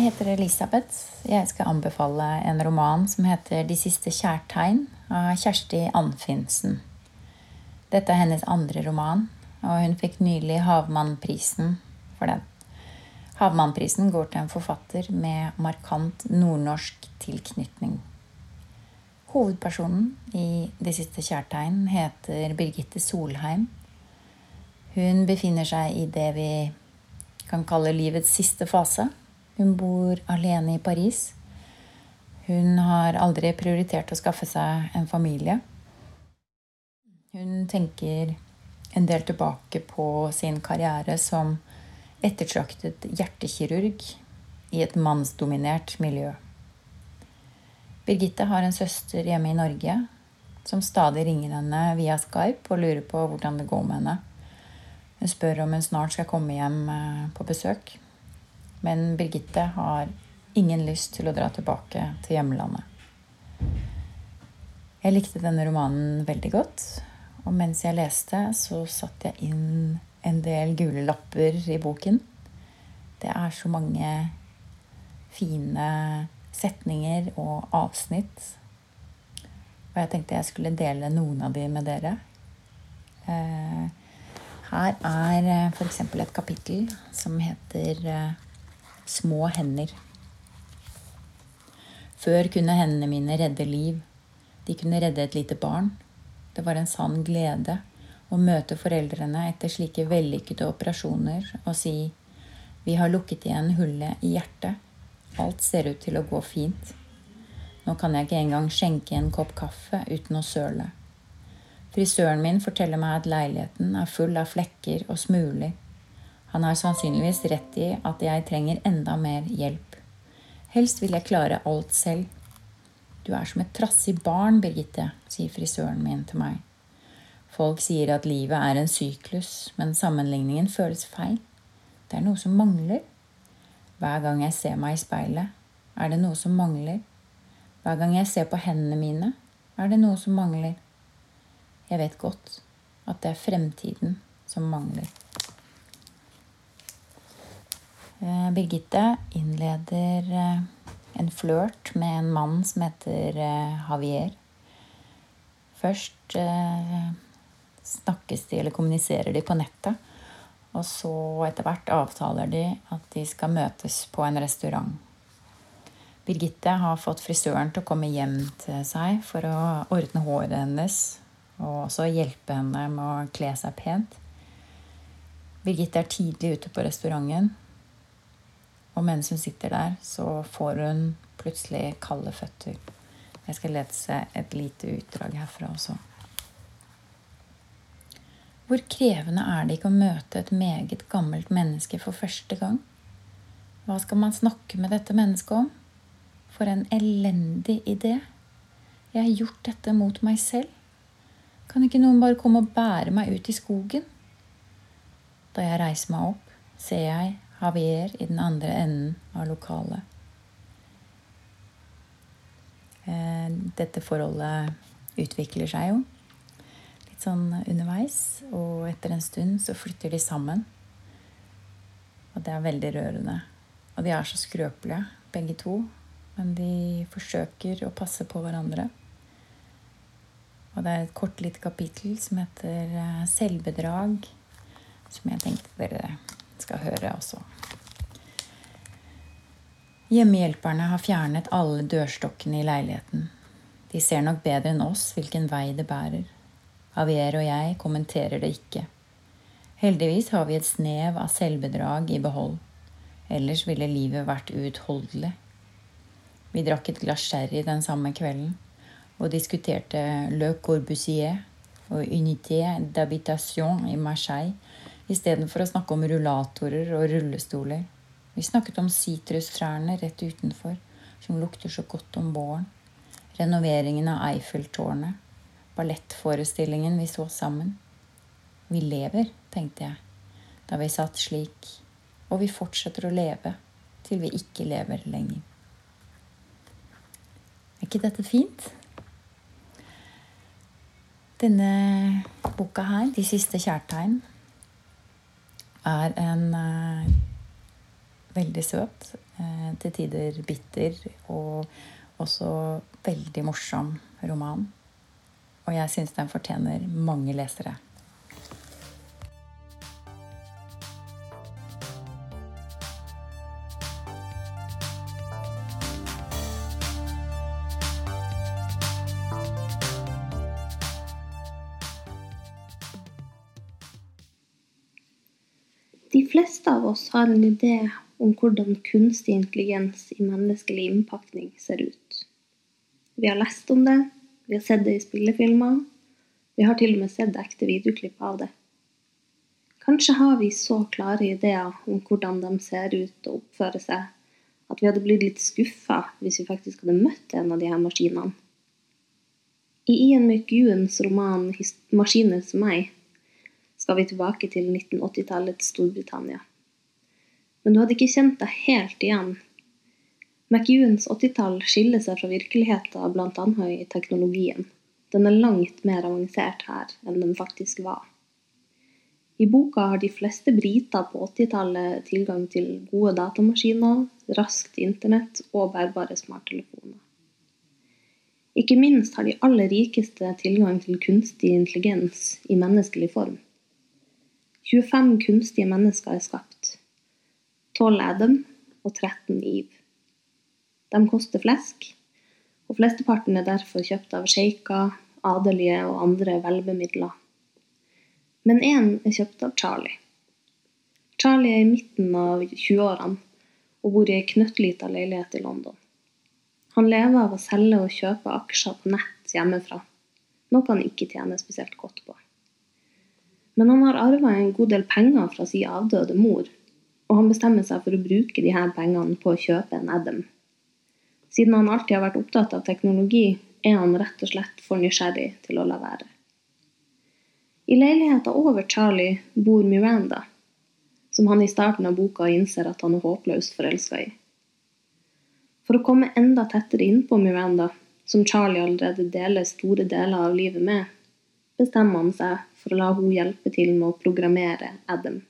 Jeg heter Elisabeth. Jeg skal anbefale en roman som heter 'De siste kjærtegn' av Kjersti Anfinsen. Dette er hennes andre roman, og hun fikk nylig Havmannprisen for den. Havmannprisen går til en forfatter med markant nordnorsk tilknytning. Hovedpersonen i 'De siste kjærtegn' heter Birgitte Solheim. Hun befinner seg i det vi kan kalle livets siste fase. Hun bor alene i Paris. Hun har aldri prioritert å skaffe seg en familie. Hun tenker en del tilbake på sin karriere som ettertraktet hjertekirurg i et mannsdominert miljø. Birgitte har en søster hjemme i Norge som stadig ringer henne via Skype og lurer på hvordan det går med henne. Hun spør om hun snart skal komme hjem eh, på besøk. Men Birgitte har ingen lyst til å dra tilbake til hjemlandet. Jeg likte denne romanen veldig godt. Og mens jeg leste, så satte jeg inn en del gule lapper i boken. Det er så mange fine setninger og avsnitt. Og jeg tenkte jeg skulle dele noen av de med dere. Eh, her er f.eks. et kapittel som heter eh, Små hender. Før kunne hendene mine redde liv. De kunne redde et lite barn. Det var en sann glede å møte foreldrene etter slike vellykkede operasjoner og si vi har lukket igjen hullet i hjertet. Alt ser ut til å gå fint. Nå kan jeg ikke engang skjenke en kopp kaffe uten å søle. Frisøren min forteller meg at leiligheten er full av flekker og smuler. Han har sannsynligvis rett i at jeg trenger enda mer hjelp. Helst vil jeg klare alt selv. Du er som et trassig barn, Birgitte, sier frisøren min til meg. Folk sier at livet er en syklus, men sammenligningen føles feil. Det er noe som mangler. Hver gang jeg ser meg i speilet, er det noe som mangler. Hver gang jeg ser på hendene mine, er det noe som mangler. Jeg vet godt at det er fremtiden som mangler. Eh, Birgitte innleder eh, en flørt med en mann som heter eh, Javier. Først snakkes de eller kommuniserer de på nettet. Og så etter hvert avtaler de at de skal møtes på en restaurant. Birgitte har fått frisøren til å komme hjem til seg for å ordne håret hennes. Og også hjelpe henne med å kle seg pent. Birgitte er tidlig ute på restauranten og mens hun sitter der, så får hun plutselig kalde føtter. Jeg skal lese et lite utdrag herfra også. Hvor krevende er det ikke å møte et meget gammelt menneske for første gang? Hva skal man snakke med dette mennesket om? For en elendig idé. Jeg har gjort dette mot meg selv. Kan ikke noen bare komme og bære meg ut i skogen? Da jeg reiser meg opp, ser jeg Javier i den andre enden av lokalet. Eh, dette forholdet utvikler seg jo litt sånn underveis. Og etter en stund så flytter de sammen. Og det er veldig rørende. Og de er så skrøpelige, begge to. Men de forsøker å passe på hverandre. Og det er et kort, lite kapittel som heter eh, 'Selvbedrag', som jeg tenkte dere skal høre også. Hjemmehjelperne har fjernet alle dørstokkene i leiligheten. De ser nok bedre enn oss hvilken vei det bærer. Javier og jeg kommenterer det ikke. Heldigvis har vi et snev av selvbedrag i behold. Ellers ville livet vært uutholdelig. Vi drakk et glass sherry den samme kvelden og diskuterte Le Corbusier og Unité d'habitation i Marseille istedenfor å snakke om rullatorer og rullestoler. Vi snakket om sitrustrærne rett utenfor, som lukter så godt om våren. Renoveringen av Eiffeltårnet. Ballettforestillingen vi så sammen. Vi lever, tenkte jeg da vi satt slik, og vi fortsetter å leve til vi ikke lever lenger. Er ikke dette fint? Denne boka her, 'De siste kjærtegn', er en eh, veldig søt. Eh, til tider bitter og også veldig morsom roman. Og jeg syns den fortjener mange lesere. Av oss har en idé om hvordan kunstig intelligens i menneskelig innpakning ser ut. Vi har lest om det, vi har sett det i spillefilmer, vi har til og med sett ekte videoklipp av det. Kanskje har vi så klare ideer om hvordan de ser ut og oppfører seg, at vi hadde blitt litt skuffa hvis vi faktisk hadde møtt en av de her maskinene. I Ian McEwans roman 'Maskiner som meg' skal vi tilbake til 1980-tallets Storbritannia. Men du hadde ikke kjent deg helt igjen. McEwans 80-tall skiller seg fra virkeligheten bl.a. i teknologien. Den er langt mer avansert her enn den faktisk var. I boka har de fleste briter på 80-tallet tilgang til gode datamaskiner, raskt internett og bærbare smarttelefoner. Ikke minst har de aller rikeste tilgang til kunstig intelligens i menneskelig form. 25 kunstige mennesker er skapt. 12 Adam og 13 Eve. De koster flesk, og flesteparten er derfor kjøpt av sjeiker, adelige og andre velbemidla. Men én er kjøpt av Charlie. Charlie er i midten av 20-årene og bor i ei knøttlita leilighet i London. Han lever av å selge og kjøpe aksjer på nett hjemmefra, noe han ikke tjener spesielt godt på. Men han har arva en god del penger fra sin avdøde mor, og han bestemmer seg for å bruke de her pengene på å kjøpe en Adam. Siden han alltid har vært opptatt av teknologi, er han rett og slett for nysgjerrig til å la være. I leiligheta over Charlie bor Miranda, som han i starten av boka innser at han er håpløst forelska i. For å komme enda tettere innpå Miranda, som Charlie allerede deler store deler av livet med, bestemmer han seg for å la henne hjelpe til med å programmere Adam.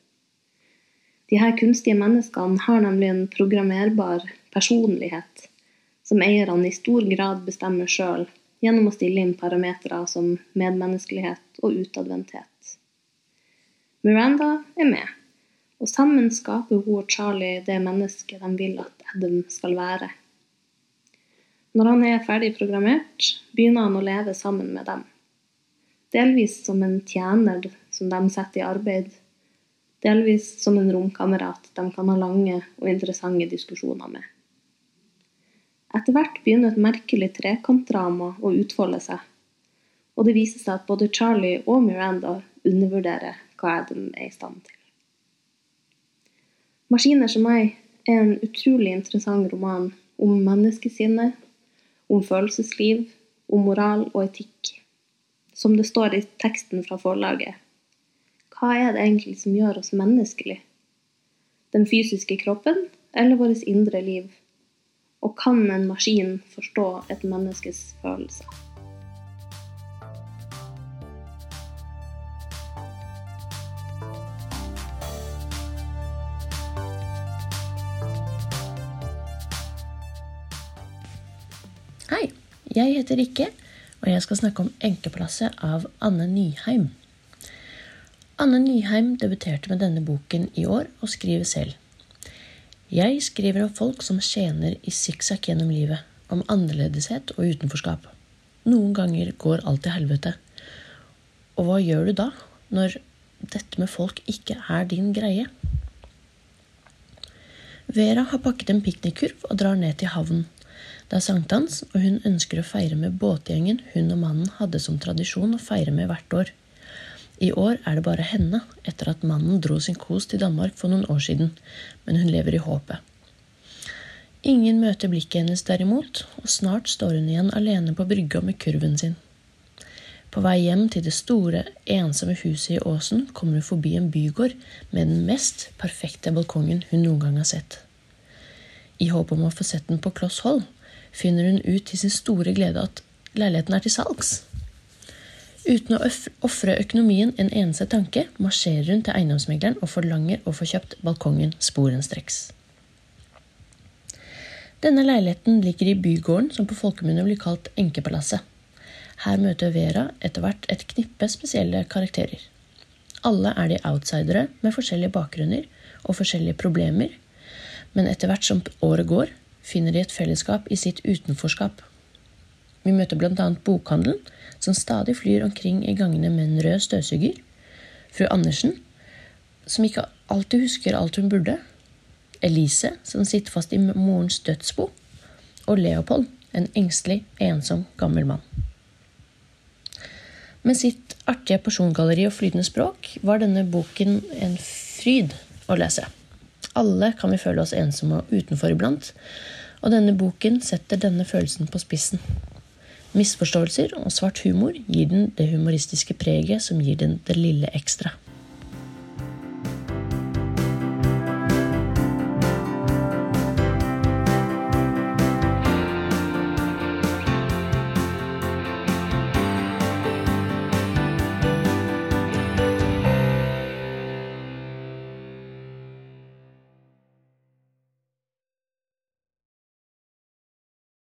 De her kunstige menneskene har nemlig en programmerbar personlighet som eierne i stor grad bestemmer sjøl gjennom å stille inn parametere som medmenneskelighet og utadvendthet. Miranda er med, og sammen skaper hun og Charlie det mennesket de vil at Adam skal være. Når han er ferdig programmert, begynner han å leve sammen med dem. Delvis som en tjener som de setter i arbeid. Delvis som en romkamerat de kan ha lange og interessante diskusjoner med. Etter hvert begynner et merkelig trekantdrama å utfolde seg, og det viser seg at både Charlie og Miranda undervurderer hva Adam er i stand til. 'Maskiner som meg' er en utrolig interessant roman om menneskesinne, om følelsesliv, om moral og etikk som det står i teksten fra forlaget. Hva er det egentlig som gjør oss menneskelige? Den fysiske kroppen eller vårt indre liv? Og kan en maskin forstå et menneskes følelser? Hei, jeg heter Rikke og jeg skal snakke om 'Enkeplasset' av Anne Nyheim. Anne Nyheim debuterte med denne boken i år, og skriver selv. Jeg skriver om folk som tjener i sikksakk gjennom livet, om annerledeshet og utenforskap. Noen ganger går alt til helvete. Og hva gjør du da, når dette med folk ikke er din greie? Vera har pakket en piknikkurv og drar ned til havnen. Det er sankthans, og hun ønsker å feire med båtgjengen hun og mannen hadde som tradisjon å feire med hvert år. I år er det bare henne, etter at mannen dro sin kos til Danmark for noen år siden, men hun lever i håpet. Ingen møter blikket hennes derimot, og snart står hun igjen alene på brygga med kurven sin. På vei hjem til det store, ensomme huset i åsen kommer hun forbi en bygård med den mest perfekte balkongen hun noen gang har sett. I håp om å få sett den på kloss hold finner hun ut til sin store glede at leiligheten er til salgs. Uten å ofre økonomien en eneste tanke, marsjerer hun til eiendomsmegleren og forlanger å få kjøpt balkongen sporenstreks. Denne leiligheten ligger i bygården som på folkemunne blir kalt Enkepalasset. Her møter Vera etter hvert et knippe spesielle karakterer. Alle er de outsidere med forskjellige bakgrunner og forskjellige problemer, men etter hvert som året går, finner de et fellesskap i sitt utenforskap. Vi møter bl.a. bokhandelen, som stadig flyr omkring i gangene med en rød støvsuger, fru Andersen, som ikke alltid husker alt hun burde, Elise, som sitter fast i morens dødsbo, og Leopold, en engstelig, ensom, gammel mann. Med sitt artige persongalleri og flytende språk var denne boken en fryd å lese. Alle kan vi føle oss ensomme og utenfor iblant, og denne boken setter denne følelsen på spissen. Misforståelser og svart humor gir den det humoristiske preget som gir den det lille ekstra.